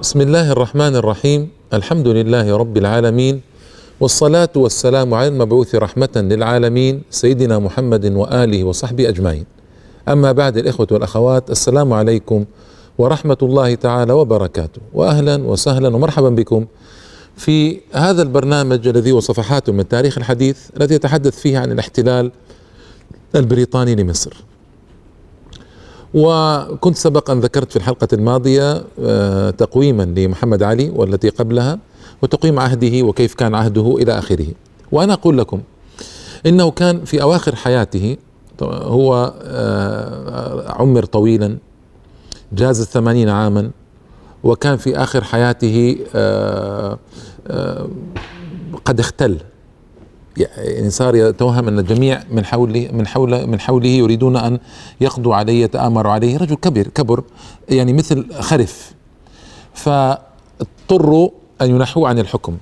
بسم الله الرحمن الرحيم الحمد لله رب العالمين والصلاة والسلام على المبعوث رحمة للعالمين سيدنا محمد وآله وصحبه أجمعين أما بعد الإخوة والأخوات السلام عليكم ورحمة الله تعالى وبركاته وأهلا وسهلا ومرحبا بكم في هذا البرنامج الذي هو صفحات من التاريخ الحديث الذي يتحدث فيه عن الاحتلال البريطاني لمصر. وكنت سبق أن ذكرت في الحلقة الماضية آه، تقويما لمحمد علي والتي قبلها وتقويم عهده وكيف كان عهده إلى آخره. وأنا أقول لكم إنه كان في أواخر حياته هو آه، عمر طويلا جاز الثمانين عاما وكان في آخر حياته آه، قد اختل. يعني صار يتوهم أن الجميع من حوله من حوله من حوله يريدون أن يقضوا عليه يتآمروا عليه. رجل كبر كبر يعني مثل خرف. فاضطروا أن ينحوه عن الحكم.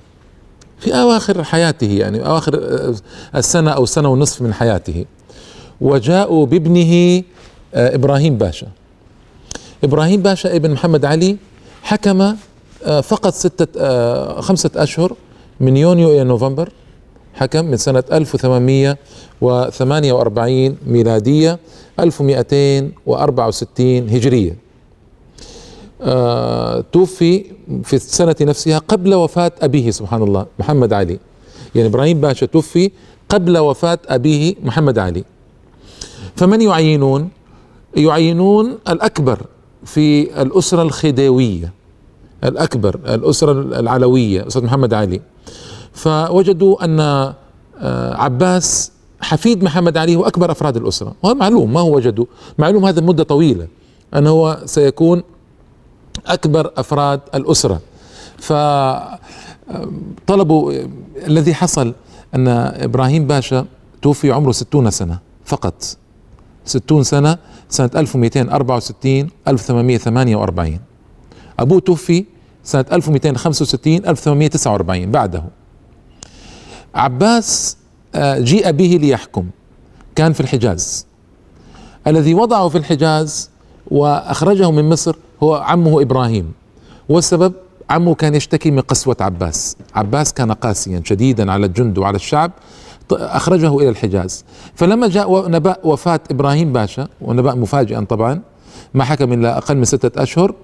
في أواخر حياته يعني أواخر السنة أو سنة ونصف من حياته. وجاءوا بابنه آه، إبراهيم باشا. إبراهيم باشا ابن محمد علي حكم آه، فقط ستة آه، خمسة أشهر من يونيو إلى نوفمبر. حكم من سنة 1848 ميلادية 1264 هجرية. آه توفي في السنة نفسها قبل وفاة أبيه سبحان الله محمد علي. يعني إبراهيم باشا توفي قبل وفاة أبيه محمد علي. فمن يعينون؟ يعينون الأكبر في الأسرة الخديوية. الأكبر الأسرة العلوية أسرة محمد علي. فوجدوا أن آه، عباس حفيد محمد علي هو أكبر أفراد الأسرة. وهذا معلوم ما هو وجدوا؟ معلوم هذا المده طويلة انه هو سيكون أكبر أفراد الأسرة. فطلبوا آه، الذي حصل أن إبراهيم باشا توفي عمره ستون سنة فقط. ستون سنة سنة 1264 1848 أبوه توفي سنة 1265 1849 بعده. عباس آه، جيء به ليحكم. كان في الحجاز. الذي وضعه في الحجاز وأخرجه من مصر هو عمه إبراهيم. والسبب عمه كان يشتكي من قسوة عباس. عباس كان قاسيا شديدا على الجند وعلى الشعب. أخرجه إلى الحجاز. فلما جاء نبأ وفاة إبراهيم باشا ونبأ مفاجئا طبعا ما حكم الا أقل من ستة أشهر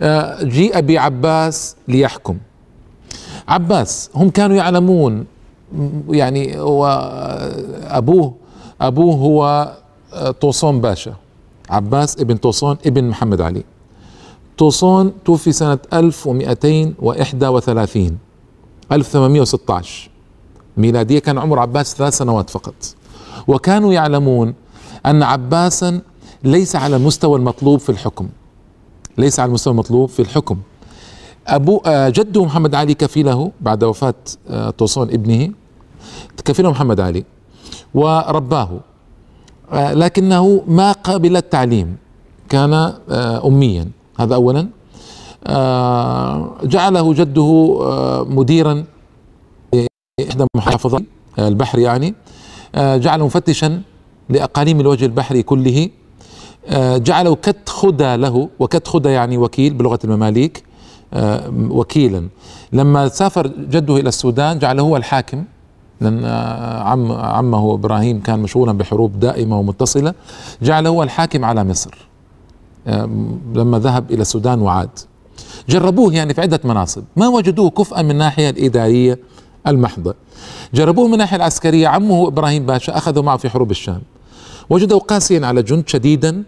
آه، جيء بعباس ليحكم. عباس هم كانوا يعلمون يعني هو أبوه أبوه هو طوسون باشا. عباس ابن طوسون ابن محمد علي. طوسون توفي سنة 1231 1816 ميلادية كان عمر عباس ثلاث سنوات فقط. وكانوا يعلمون أن عباسا ليس على المستوى المطلوب في الحكم. ليس على المستوى المطلوب في الحكم. أبو آه، جده محمد علي كفيله بعد وفاة آه، طوسون ابنه. كفيله محمد علي ورباه. آه، لكنه ما قبل التعليم كان أميا. هذا أولا. جعله جده مديرا إحدى محافظات البحر يعني. جعله مفتشا لأقاليم الوجه البحري كله. جعله كتخدى له وكتخدى يعني وكيل بلغة المماليك آه، وكيلا. لما سافر جده إلى السودان جعله هو الحاكم آه، عم عمه إبراهيم كان مشغولا بحروب دائمة ومتصلة. جعله هو الحاكم على مصر. لما ذهب إلى السودان وعاد. جربوه يعني في عدة مناصب. ما وجدوه كفءا من الناحيه الإدارية المحضة. جربوه من الناحيه العسكرية. عمه إبراهيم باشا اخذه معه في حروب الشام. وجده قاسيا على جند شديدا.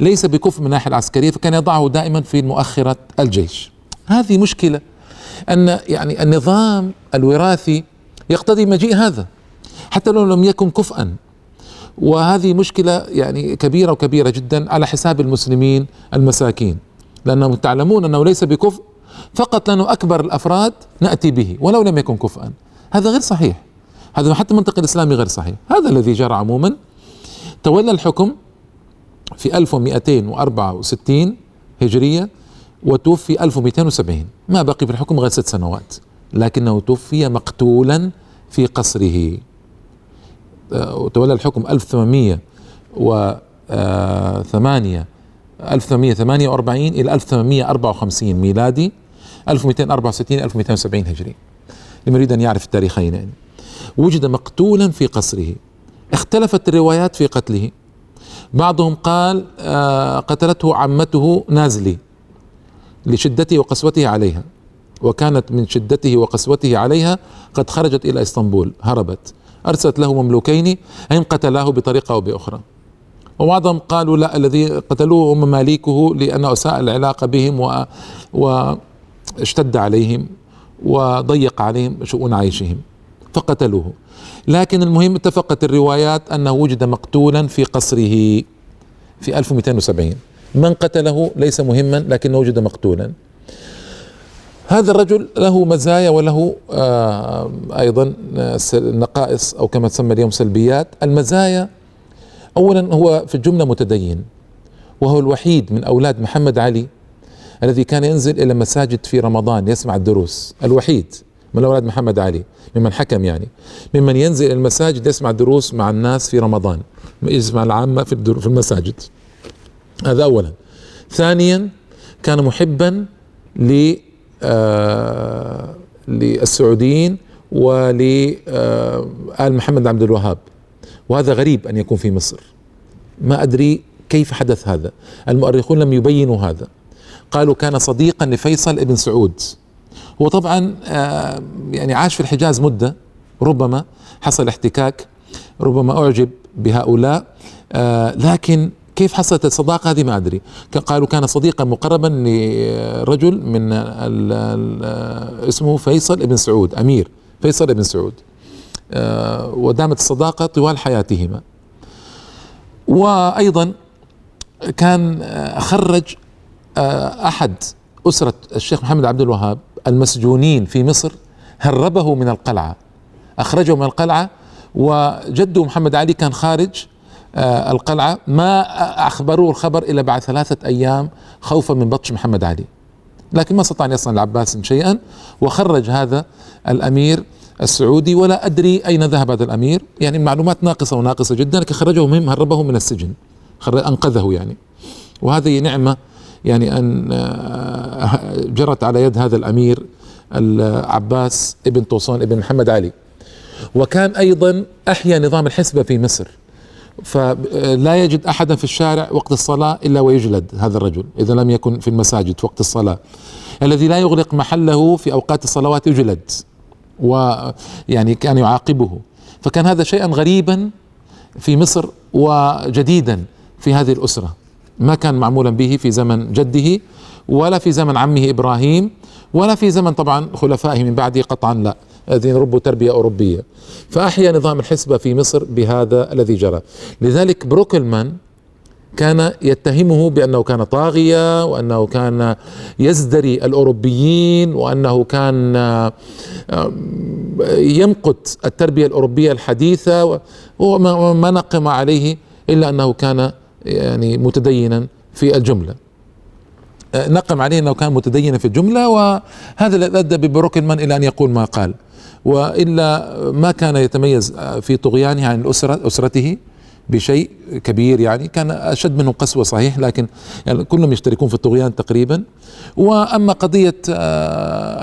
ليس بكفء من الناحيه العسكرية فكان يضعه دائما في مؤخرة الجيش. هذه مشكلة. أن يعني النظام الوراثي يقتضي مجيء هذا حتى لو لم يكن كفءا وهذه مشكلة يعني كبيرة وكبيرة جدا على حساب المسلمين المساكين. لأنهم تعلمون أنه ليس بكفء فقط لأنه أكبر الأفراد نأتي به ولو لم يكن كفءا هذا غير صحيح. هذا حتى المنطق الإسلامي غير صحيح. هذا الذي جرى عموما. تولى الحكم في 1264 هجرية وتوفي 1270 ما بقي في الحكم غير ست سنوات. لكنه توفي مقتولا في قصره. آه، وتولى الحكم 1808 1848 إلى 1854 ميلادي 1264 1270 هجري لمن يريد أن يعرف التاريخين. يعني وجد مقتولا في قصره. اختلفت الروايات في قتله. بعضهم قال آه، قتلته عمته نازلي لشدته وقسوته عليها. وكانت من شدته وقسوته عليها قد خرجت إلى إسطنبول هربت. أرسلت له مملوكين إن قتلاه بطريقة أو بأخرى. وبعضهم قالوا لا الذي قتلوه هم مماليكه لأنه أساء العلاقة بهم و واشتد عليهم وضيق عليهم شؤون عيشهم فقتلوه. لكن المهم اتفقت الروايات أنه وجد مقتولا في قصره في 1270 من قتله ليس مهما لكنه وجد مقتولا. هذا الرجل له مزايا وله آه أيضا نقائص أو كما تسمى اليوم سلبيات. المزايا اولا هو في الجملة متدين وهو الوحيد من أولاد محمد علي الذي كان ينزل إلى مساجد في رمضان يسمع الدروس. الوحيد من أولاد محمد علي ممن حكم يعني ممن ينزل إلى المساجد يسمع دروس مع الناس في رمضان يسمع العامة في في المساجد. هذا اولا. ثانيا كان محبا ل آه للسعوديين ولآل آه محمد عبد الوهاب. وهذا غريب أن يكون في مصر. ما أدري كيف حدث هذا. المؤرخون لم يبينوا هذا. قالوا كان صديقا لفيصل ابن سعود. هو طبعا آه يعني عاش في الحجاز مدة. ربما حصل احتكاك. ربما أعجب بهؤلاء. آه لكن كيف حصلت الصداقة هذه ما أدري. قالوا كان صديقا مقربا لرجل من ال ال اسمه فيصل ابن سعود أمير فيصل ابن سعود. آه ودامت الصداقة طوال حياتهما. وأيضا كان خرج آه أحد أسرة الشيخ محمد عبد الوهاب المسجونين في مصر هربه من القلعة أخرجه من القلعة وجده محمد علي كان خارج آه القلعة. ما أخبروه الخبر إلا بعد ثلاثة أيام خوفا من بطش محمد علي. لكن ما استطاع أن يصنع العباس شيئا وخرج هذا الأمير السعودي ولا أدري أين ذهب هذا الأمير. يعني معلومات ناقصة وناقصة جدا لكن خرجه مهم هربه من السجن. أنقذه يعني. وهذه نعمة يعني أن جرت على يد هذا الأمير العباس ابن طوسون ابن محمد علي. وكان أيضا أحيا نظام الحسبة في مصر. فلا يجد أحدا في الشارع وقت الصلاة إلا ويجلد هذا الرجل إذا لم يكن في المساجد وقت الصلاة. الذي لا يغلق محله في أوقات الصلوات يجلد ويعني كان يعاقبه. فكان هذا شيئا غريبا في مصر وجديدا في هذه الأسرة. ما كان معمولا به في زمن جده ولا في زمن عمه إبراهيم ولا في زمن طبعا خلفائه من بعده قطعا لا. الذين ربوا تربية أوروبية. فأحيا نظام الحسبة في مصر بهذا الذي جرى. لذلك بروكلمان كان يتهمه بأنه كان طاغية وأنه كان يزدري الأوروبيين وأنه كان يمقت التربية الأوروبية الحديثة وما نقم عليه إلا أنه كان يعني متدينا في الجملة. نقم عليه أنه كان متدينا في الجملة وهذا أدى ببروكلمان إلى أن يقول ما قال. وإلا ما كان يتميز في طغيانه عن الأسرة أسرته بشيء كبير يعني كان أشد منه قسوة صحيح لكن يعني كلهم يشتركون في الطغيان تقريبا. وأما قضية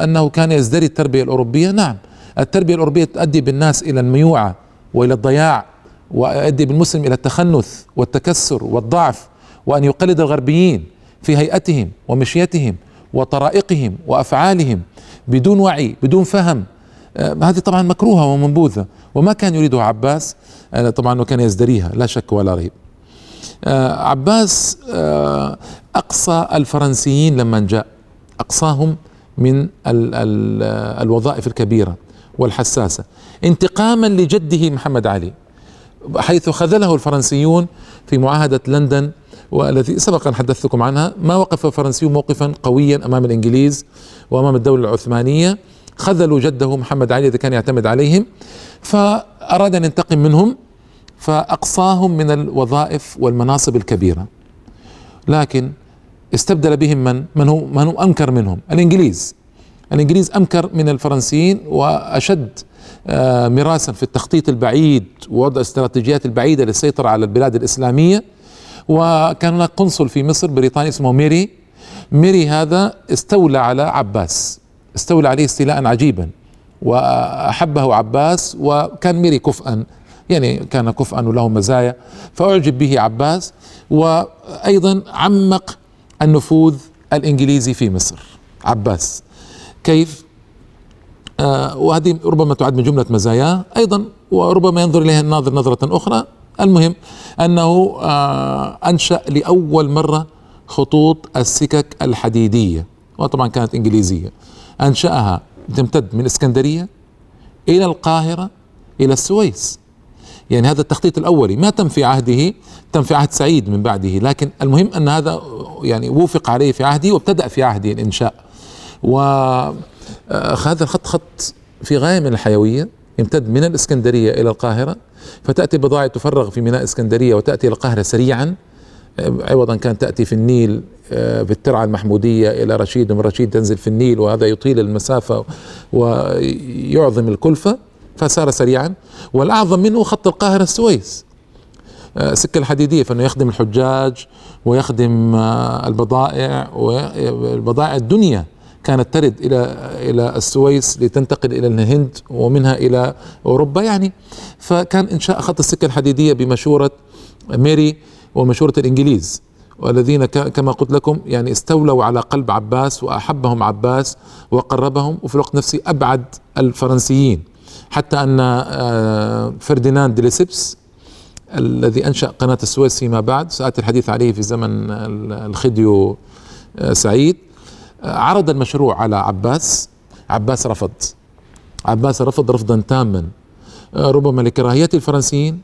أنه كان يزدري التربية الأوروبية نعم التربية الأوروبية تؤدي بالناس إلى الميوعة وإلى الضياع ويؤدي بالمسلم إلى التخنث والتكسر والضعف وأن يقلد الغربيين في هيئتهم ومشيتهم وطرائقهم وأفعالهم بدون وعي بدون فهم هذه طبعا مكروهة ومنبوذة وما كان يريدها عباس طبعا إنه كان يزدريها لا شك ولا ريب. عباس أقصى الفرنسيين لما جاء أقصاهم من ال ال الوظائف الكبيرة والحساسة. انتقاما لجده محمد علي حيث خذله الفرنسيون في معاهدة لندن والذي سبق أن حدثتكم عنها ما وقف الفرنسيون موقفا قويا أمام الإنجليز وأمام الدولة العثمانية. خذلوا جده محمد علي الذي كان يعتمد عليهم فأراد أن ينتقم منهم فأقصاهم من الوظائف والمناصب الكبيرة. لكن استبدل بهم من؟ من هو؟ من هو أنكر منهم؟ الإنجليز. الإنجليز امكر من الفرنسيين وأشد مراسا في التخطيط البعيد ووضع الاستراتيجيات البعيدة للسيطرة على البلاد الإسلامية. وكان هناك قنصل في مصر بريطاني اسمه ميري. ميري هذا استولى على عباس. استولى عليه استيلاء عجيبا وأحبه عباس وكان ميري كفءا يعني كان كفءا وله مزايا. فأعجب به عباس وأيضا عمق النفوذ الإنجليزي في مصر. عباس كيف؟ آه وهذه ربما تعد من جملة مزاياه أيضا وربما ينظر إليها الناظر نظرة أخرى. المهم أنه آه أنشأ لأول مرة خطوط السكك الحديدية وطبعا كانت إنجليزية. أنشأها تمتد من إسكندرية إلى القاهرة إلى السويس. يعني هذا التخطيط الأولي ما تم في عهده تم في عهد سعيد من بعده لكن المهم أن هذا يعني وفق عليه في عهده وابتدأ في عهده الإنشاء. وهذا الخط خط في غاية من الحيوية يمتد من الإسكندرية إلى القاهرة فتأتي بضائع تفرغ في ميناء إسكندرية وتأتي إلى القاهرة سريعا. عوضا كانت تأتي في النيل آه، في الترعة المحمودية إلى رشيد ومن رشيد تنزل في النيل وهذا يطيل المسافة ويعظم الكلفة فسار سريعا. والأعظم منه خط القاهرة السويس. آه، سكة الحديدية فإنه يخدم الحجاج ويخدم آه، البضائع والبضائع الدنيا كانت ترد إلى إلى السويس لتنتقل إلى الهند ومنها إلى أوروبا يعني. فكان إنشاء خط السكة الحديدية بمشورة ميري ومشورة الإنجليز والذين كما قلت لكم يعني استولوا على قلب عباس وأحبهم عباس وقربهم وفي الوقت نفسه أبعد الفرنسيين. حتى أن آه، فرديناند ديليسيبس الذي أنشأ قناة السويس فيما بعد سآتي الحديث عليه في زمن الخديو آه، سعيد آه، عرض المشروع على عباس. عباس رفض. عباس رفض رفضا تاما. ربما لكراهية الفرنسيين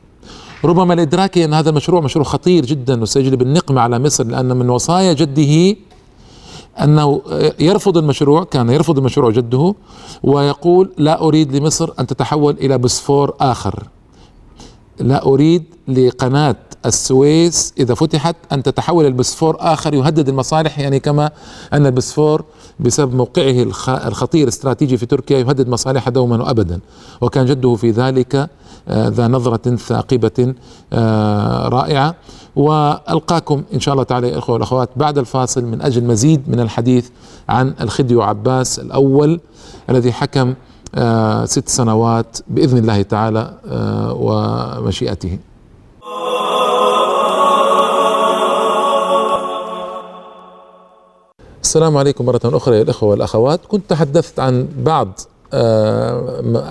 ربما لإدراكه أن هذا المشروع مشروع خطير جدا وسيجلب النقمة على مصر لأن من وصايا جده أنه يرفض المشروع كان يرفض المشروع جده ويقول لا أريد لمصر أن تتحول إلى بسفور آخر. لا أريد لقناة السويس إذا فتحت أن تتحول البسفور آخر يهدد المصالح يعني كما أن البسفور بسبب موقعه الخطير استراتيجي في تركيا يهدد مصالحها دوما وأبدا وكان جده في ذلك آه، ذا نظرة ثاقبة آه، رائعة وألقاكم إن شاء الله تعالى يا إخوة والأخوات بعد الفاصل من أجل مزيد من الحديث عن الخديو عباس الأول الذي حكم آه، ست سنوات بإذن الله تعالى ومشيئته. السلام عليكم مرة أخرى يا الإخوة والأخوات. كنت تحدثت عن بعض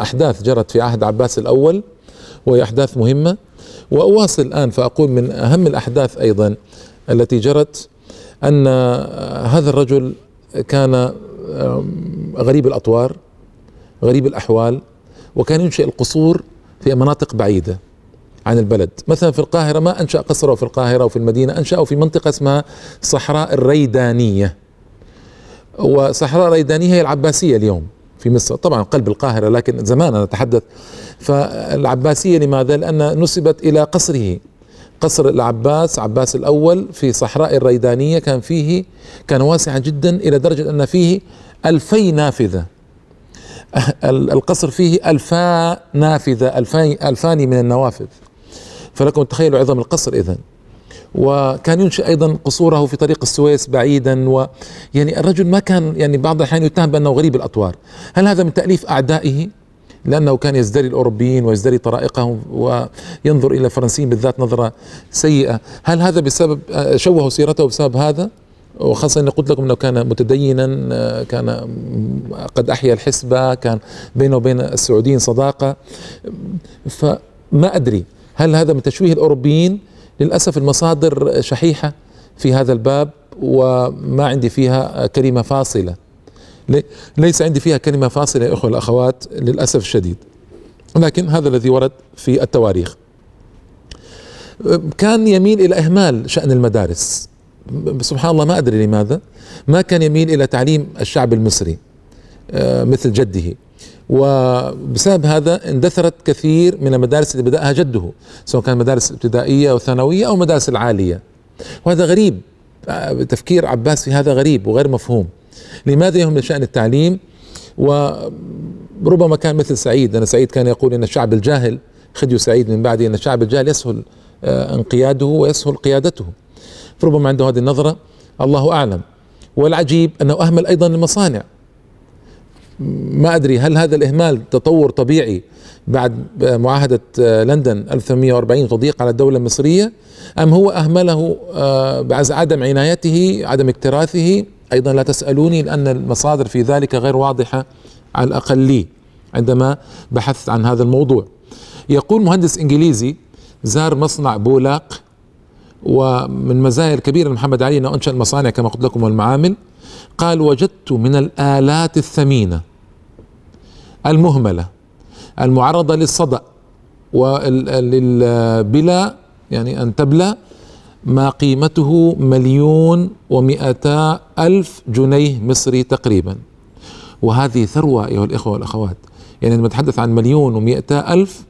أحداث جرت في عهد عباس الأول وهي أحداث مهمة. وأواصل الآن فأقول من أهم الأحداث أيضا التي جرت أن هذا الرجل كان غريب الأطوار غريب الأحوال وكان ينشئ القصور في مناطق بعيدة عن البلد. مثلا في القاهرة ما أنشأ قصره في القاهرة وفي المدينة أنشأه في منطقة اسمها صحراء الريدانية. وصحراء الريدانية هي العباسية اليوم في مصر. طبعا قلب القاهرة لكن زمان أنا أتحدث. فالعباسية لماذا؟ لأن نسبت إلى قصره. قصر العباس عباس الأول في صحراء الريدانية كان فيه كان واسعا جدا إلى درجة أن فيه ألفي نافذة. القصر فيه ألفا نافذة ألفان من النوافذ. فلكم تخيلوا عظم القصر إذن. وكان ينشئ أيضا قصوره في طريق السويس بعيدا و يعني الرجل ما كان يعني بعض الأحيان يتهم بأنه غريب الأطوار، هل هذا من تأليف أعدائه؟ لأنه كان يزدري الأوروبيين ويزدري طرائقهم وينظر إلى الفرنسيين بالذات نظرة سيئة، هل هذا بسبب شوهوا سيرته بسبب هذا؟ وخاصة أن قلت لكم أنه كان متدينا كان قد أحيا الحسبة كان بينه وبين السعوديين صداقة فما أدري هل هذا من تشويه الأوروبيين للأسف المصادر شحيحة في هذا الباب وما عندي فيها كلمة فاصلة. ليس عندي فيها كلمة فاصلة يا إخوة الأخوات للأسف الشديد. لكن هذا الذي ورد في التواريخ. كان يميل إلى إهمال شأن المدارس. سبحان الله ما أدري لماذا. ما كان يميل إلى تعليم الشعب المصري آه، مثل جده. وبسبب هذا اندثرت كثير من المدارس اللي بدأها جده سواء كان مدارس ابتدائية أو ثانوية أو مدارس العالية. وهذا غريب تفكير عباس في هذا غريب وغير مفهوم. لماذا يهمل شأن التعليم؟ وربما كان مثل سعيد أنا سعيد كان يقول أن الشعب الجاهل خديو سعيد من بعده أن الشعب الجاهل يسهل آه، انقياده ويسهل قيادته. فربما عنده هذه النظرة الله أعلم. والعجيب أنه أهمل أيضا المصانع. ما أدري هل هذا الإهمال تطور طبيعي بعد معاهدة لندن 1840 تضييق على الدولة المصرية أم هو أهمله آه، بعدم عنايته عدم اكتراثه؟ أيضا لا تسألوني لأن المصادر في ذلك غير واضحة على الأقل لي عندما بحثت عن هذا الموضوع. يقول مهندس إنجليزي زار مصنع بولاق ومن مزايا الكبيرة لمحمد علي أنه أنشأ المصانع كما قلت لكم والمعامل. قال وجدت من الآلات الثمينة المهملة المعرضة للصدأ بلا يعني أن تبلى ما قيمته مليون ومئتا ألف جنيه مصري تقريبا. وهذه ثروة أيها الإخوة والأخوات يعني لما نتحدث عن مليون ومئتا ألف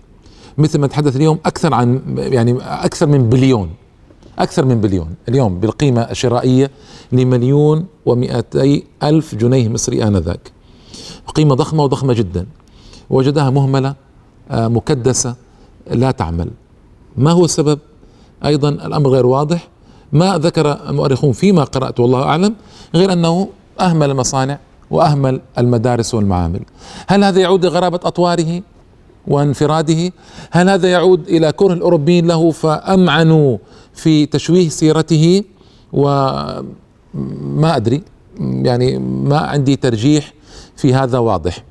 مثل ما نتحدث اليوم أكثر عن يعني أكثر من بليون. أكثر من بليون. اليوم بالقيمة الشرائية لمليون ومئتي ألف جنيه مصري آنذاك. قيمة ضخمة وضخمة جدا. وجدها مهملة آه، مكدسة لا تعمل. ما هو السبب؟ أيضا الأمر غير واضح. ما ذكر المؤرخون فيما قرأت والله أعلم غير أنه أهمل المصانع وأهمل المدارس والمعامل. هل هذا يعود لغرابة أطواره وانفراده؟ هل هذا يعود إلى كره الأوروبيين له فأمعنوا في تشويه سيرته وما أدري يعني ما عندي ترجيح في هذا واضح.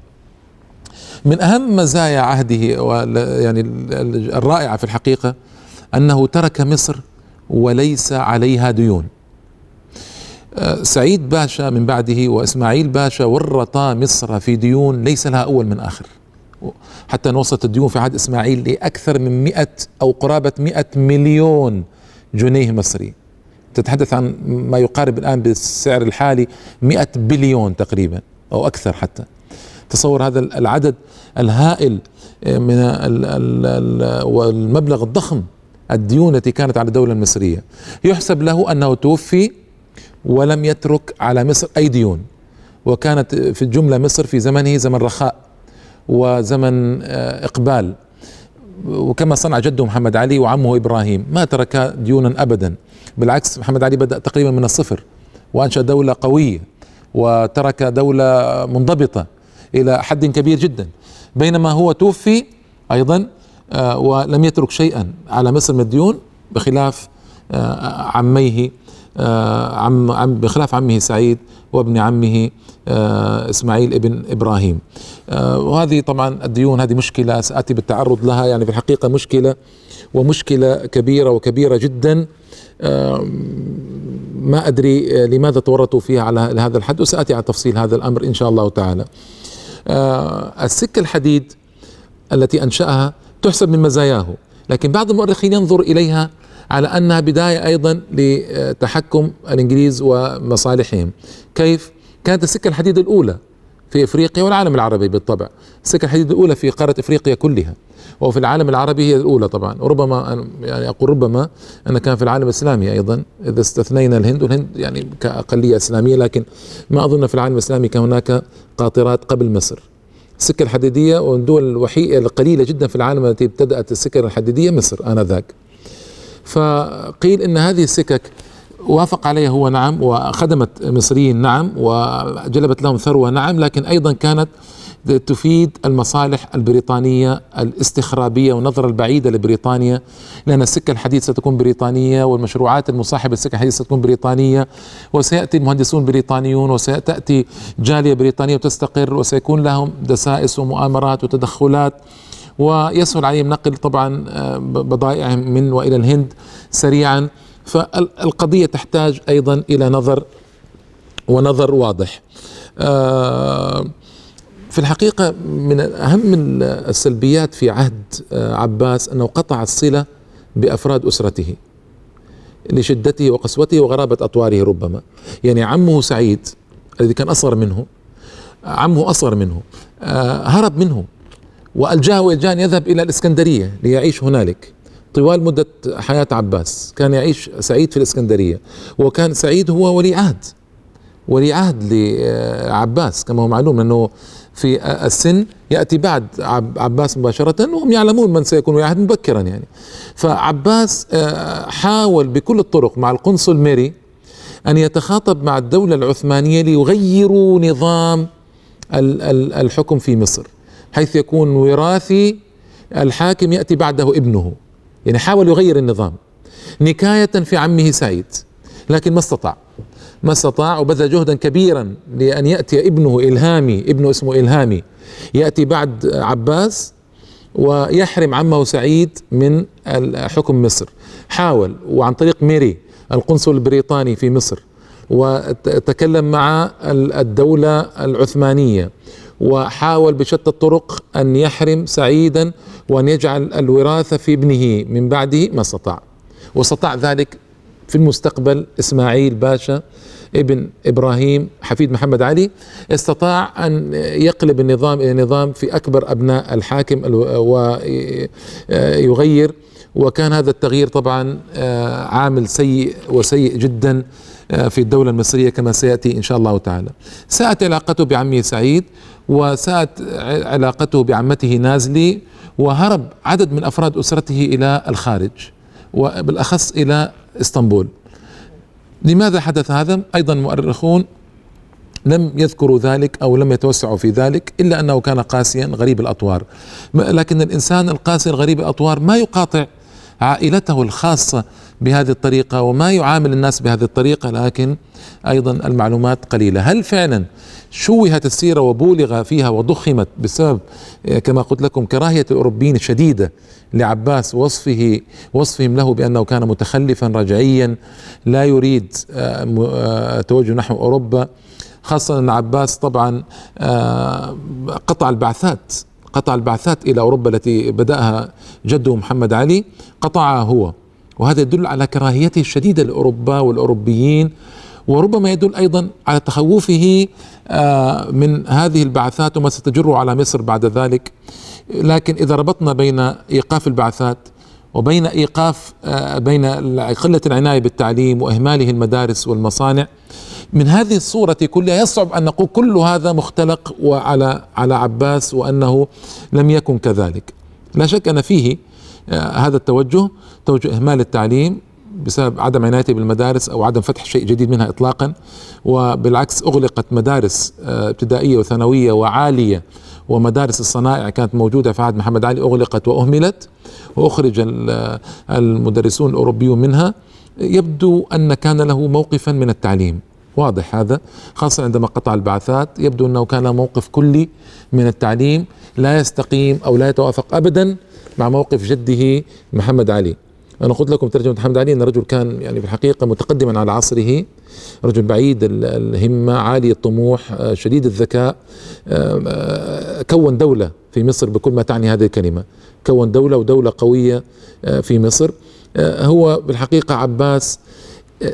من أهم مزايا عهده يعني الرائعة في الحقيقة أنه ترك مصر وليس عليها ديون. آه، سعيد باشا من بعده وإسماعيل باشا ورطا مصر في ديون ليس لها أول من آخر. حتى وصلت الديون في عهد إسماعيل لأكثر من مئة أو قرابة مئة مليون جنيه مصري. تتحدث عن ما يقارب الآن بالسعر الحالي مئة بليون تقريبا أو أكثر حتى. تصور هذا العدد الهائل آه، من والمبلغ الضخم الديون التي كانت على الدولة المصرية. يحسب له أنه توفي ولم يترك على مصر أي ديون وكانت في الجملة مصر في زمنه زمن رخاء وزمن آه، إقبال. وكما صنع جده محمد علي وعمه إبراهيم ما ترك ديونا أبدا. بالعكس محمد علي بدأ تقريبا من الصفر وأنشأ دولة قوية وترك دولة منضبطة إلى حد كبير جدا. بينما هو توفي أيضا آه، ولم يترك شيئا على مصر من الديون بخلاف آه، عميه آه، عم عم بخلاف عمه سعيد وابن عمه إسماعيل ابن إبراهيم. وهذه طبعا الديون هذه مشكلة سآتي بالتعرض لها يعني في الحقيقة مشكلة ومشكلة كبيرة وكبيرة جدا. ما أدري لماذا تورطوا فيها على هذا الحد وسآتي على تفصيل هذا الأمر إن شاء الله تعالى. السكه الحديد التي أنشأها تحسب من مزاياه لكن بعض المؤرخين ينظر إليها على أنها بداية أيضا لتحكم الإنجليز ومصالحهم. كيف؟ كانت السكة الحديد الأولى في إفريقيا والعالم العربي بالطبع. السكة الحديد الأولى في قارة إفريقيا كلها وفي العالم العربي هي الأولى طبعا. وربما يعني أقول ربما أن كان في العالم الإسلامي أيضا إذا استثنينا الهند والهند يعني كأقلية إسلامية لكن ما أظن في العالم الإسلامي كان هناك قاطرات قبل مصر. السكة الحديدية والدول الوحيدة القليلة جدا في العالم التي ابتدأت السكة الحديدية مصر آنذاك. فقيل إن هذه السكك وافق عليها هو نعم وخدمت مصريين نعم وجلبت لهم ثروة نعم لكن أيضا كانت تفيد المصالح البريطانية الاستخرابية والنظرة البعيدة لبريطانيا لأن السكة الحديد ستكون بريطانية والمشروعات المصاحبة للسكة الحديد ستكون بريطانية وسيأتي المهندسون بريطانيون وستأتي جالية بريطانية وتستقر وسيكون لهم دسائس ومؤامرات وتدخلات ويسهل عليهم نقل طبعا آه، بضائعهم من وإلى الهند سريعا. فالقضية تحتاج أيضا إلى نظر ونظر واضح. آه في الحقيقة من أهم السلبيات في عهد آه، عباس أنه قطع الصلة بأفراد أسرته لشدته وقسوته وغرابة أطواره ربما يعني عمه سعيد الذي كان أصغر منه عمه أصغر منه آه، هرب منه وألجاه إلجاء أن يذهب إلى الإسكندرية ليعيش هنالك طوال مدة حياة عباس. كان يعيش سعيد في الإسكندرية وكان سعيد هو ولي عهد ولي عهد لعباس. كما هو معلوم أنه في السن يأتي بعد عباس مباشرة وهم يعلمون من سيكون ولي عهد مبكرا يعني. فعباس آه، حاول بكل الطرق مع القنصل ميري أن يتخاطب مع الدولة العثمانية ليغيروا نظام الحكم في مصر حيث يكون وراثي الحاكم يأتي بعده ابنه. يعني حاول يغير النظام. نكاية في عمه سعيد لكن ما استطاع. ما استطاع وبذل جهدا كبيرا لأن يأتي ابنه إلهامي ابنه اسمه إلهامي. يأتي بعد عباس ويحرم عمه سعيد من حكم مصر. حاول وعن طريق ميري القنصل البريطاني في مصر. وتكلم مع الدولة العثمانية. وحاول بشتى الطرق أن يحرم سعيدا وأن يجعل الوراثة في ابنه من بعده ما استطاع. واستطاع ذلك في المستقبل إسماعيل باشا ابن إبراهيم حفيد محمد علي. استطاع أن يقلب النظام إلى نظام في أكبر أبناء الحاكم ويغير وكان هذا التغيير طبعا آه، عامل سيء وسيء جدا آه، في الدولة المصرية كما سيأتي إن شاء الله تعالى. ساءت علاقته بعمه سعيد. وساءت علاقته بعمته نازلي وهرب عدد من أفراد أسرته إلى الخارج وبالأخص إلى إسطنبول. لماذا حدث هذا؟ أيضا مؤرخون لم يذكروا ذلك أو لم يتوسعوا في ذلك إلا أنه كان قاسيا غريب الأطوار. لكن الإنسان القاسي الغريب الأطوار ما يقاطع عائلته الخاصة بهذه الطريقة وما يعامل الناس بهذه الطريقة لكن أيضا المعلومات قليلة. هل فعلا شوهت السيرة وبولغ فيها وضخمت بسبب كما قلت لكم كراهية الأوروبيين الشديدة لعباس وصفه وصفهم له بأنه كان متخلفا رجعيا لا يريد آه، آه، توجه نحو أوروبا خاصة أن عباس طبعا آه، قطع البعثات قطع البعثات إلى أوروبا التي بدأها جده محمد علي قطعها هو. وهذا يدل على كراهيته الشديدة لأوروبا والأوروبيين وربما يدل أيضا على تخوفه من هذه البعثات وما ستجر على مصر بعد ذلك. لكن إذا ربطنا بين إيقاف البعثات وبين إيقاف آه، بين قلة العناية بالتعليم وإهماله المدارس والمصانع من هذه الصورة كلها يصعب أن نقول كل هذا مختلق وعلى على عباس وأنه لم يكن كذلك. لا شك أن فيه آه، هذا التوجه توجه إهمال التعليم بسبب عدم عنايته بالمدارس أو عدم فتح شيء جديد منها اطلاقا وبالعكس أغلقت مدارس آه، ابتدائية وثانوية وعالية ومدارس الصنائع كانت موجودة. في عهد محمد علي أغلقت وأهملت وأخرج المدرسون الأوروبيون منها. يبدو أن كان له موقفا من التعليم. واضح هذا خاصة عندما قطع البعثات يبدو أنه كان موقف كلي من التعليم لا يستقيم أو لا يتوافق أبدا مع موقف جده محمد علي. أنا قلت لكم ترجمة محمد علي أن الرجل كان يعني في الحقيقة متقدما على عصره رجل بعيد الهمة عالي الطموح آه، شديد الذكاء آه، آه، كون دولة في مصر بكل ما تعني هذه الكلمة. كون دولة ودولة قوية في مصر. هو بالحقيقة عباس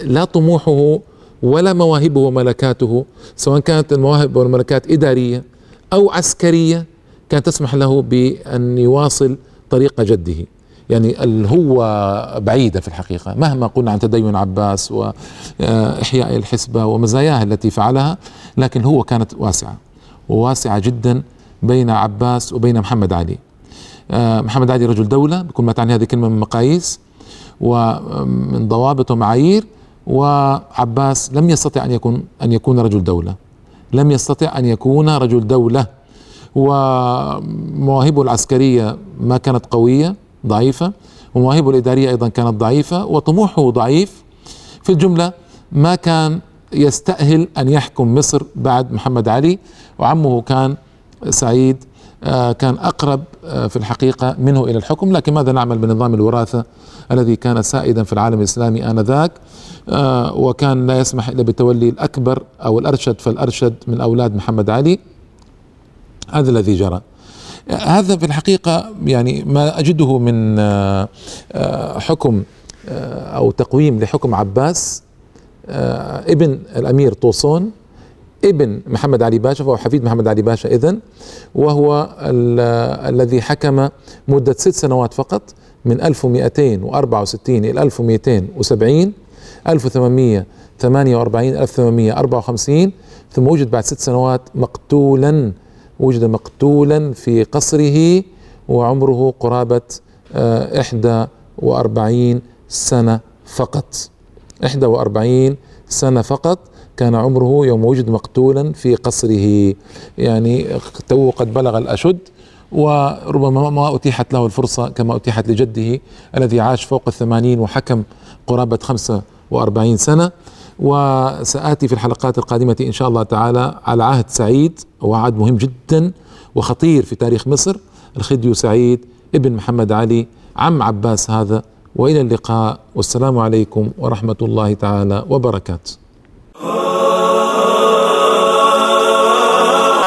لا طموحه ولا مواهبه وملكاته سواء كانت المواهب والملكات إدارية أو عسكرية كانت تسمح له بأن يواصل طريق جده. يعني الهوة بعيدة في الحقيقة. مهما قلنا عن تدين عباس وإحياء الحسبة ومزاياها التي فعلها لكن الهوة كانت واسعة. وواسعة جدا بين عباس وبين محمد علي. آه، محمد علي رجل دولة بكل ما تعني هذه الكلمة من مقاييس ومن ضوابط ومعايير. وعباس لم يستطع أن يكون أن يكون رجل دولة. لم يستطع أن يكون رجل دولة. ومواهبه العسكرية ما كانت قوية ضعيفة. ومواهبه الإدارية أيضا كانت ضعيفة. وطموحه ضعيف. في الجملة ما كان يستأهل أن يحكم مصر بعد محمد علي. وعمه كان سعيد كان أقرب آه، في الحقيقة منه إلى الحكم. لكن ماذا نعمل بنظام الوراثة الذي كان سائدا في العالم الإسلامي آنذاك؟ آه، وكان لا يسمح إلا بتولي الأكبر أو الأرشد فالأرشد من أولاد محمد علي. هذا الذي جرى. هذا في الحقيقة يعني ما أجده من آه، آه، حكم آه، أو تقويم لحكم عباس ابن الأمير طوسون. ابن محمد علي باشا فهو حفيد محمد علي باشا إذن وهو الذي حكم مدة ست سنوات فقط من 1264 إلى 1270 1848 1854 ثم وجد بعد ست سنوات مقتولا وجد مقتولا في قصره وعمره قرابة آه، إحدى وأربعين سنة فقط. إحدى وأربعين سنة فقط. كان عمره يوم وجد مقتولا في قصره. يعني تو قد بلغ الأشد وربما ما أتيحت له الفرصة كما أتيحت لجده الذي عاش فوق الثمانين وحكم قرابة خمسة وأربعين سنة. وسآتي في الحلقات القادمة إن شاء الله تعالى على عهد سعيد وعهد مهم جدا وخطير في تاريخ مصر الخديو سعيد ابن محمد علي عم عباس هذا. وإلى اللقاء والسلام عليكم ورحمة الله تعالى وبركاته. Oh.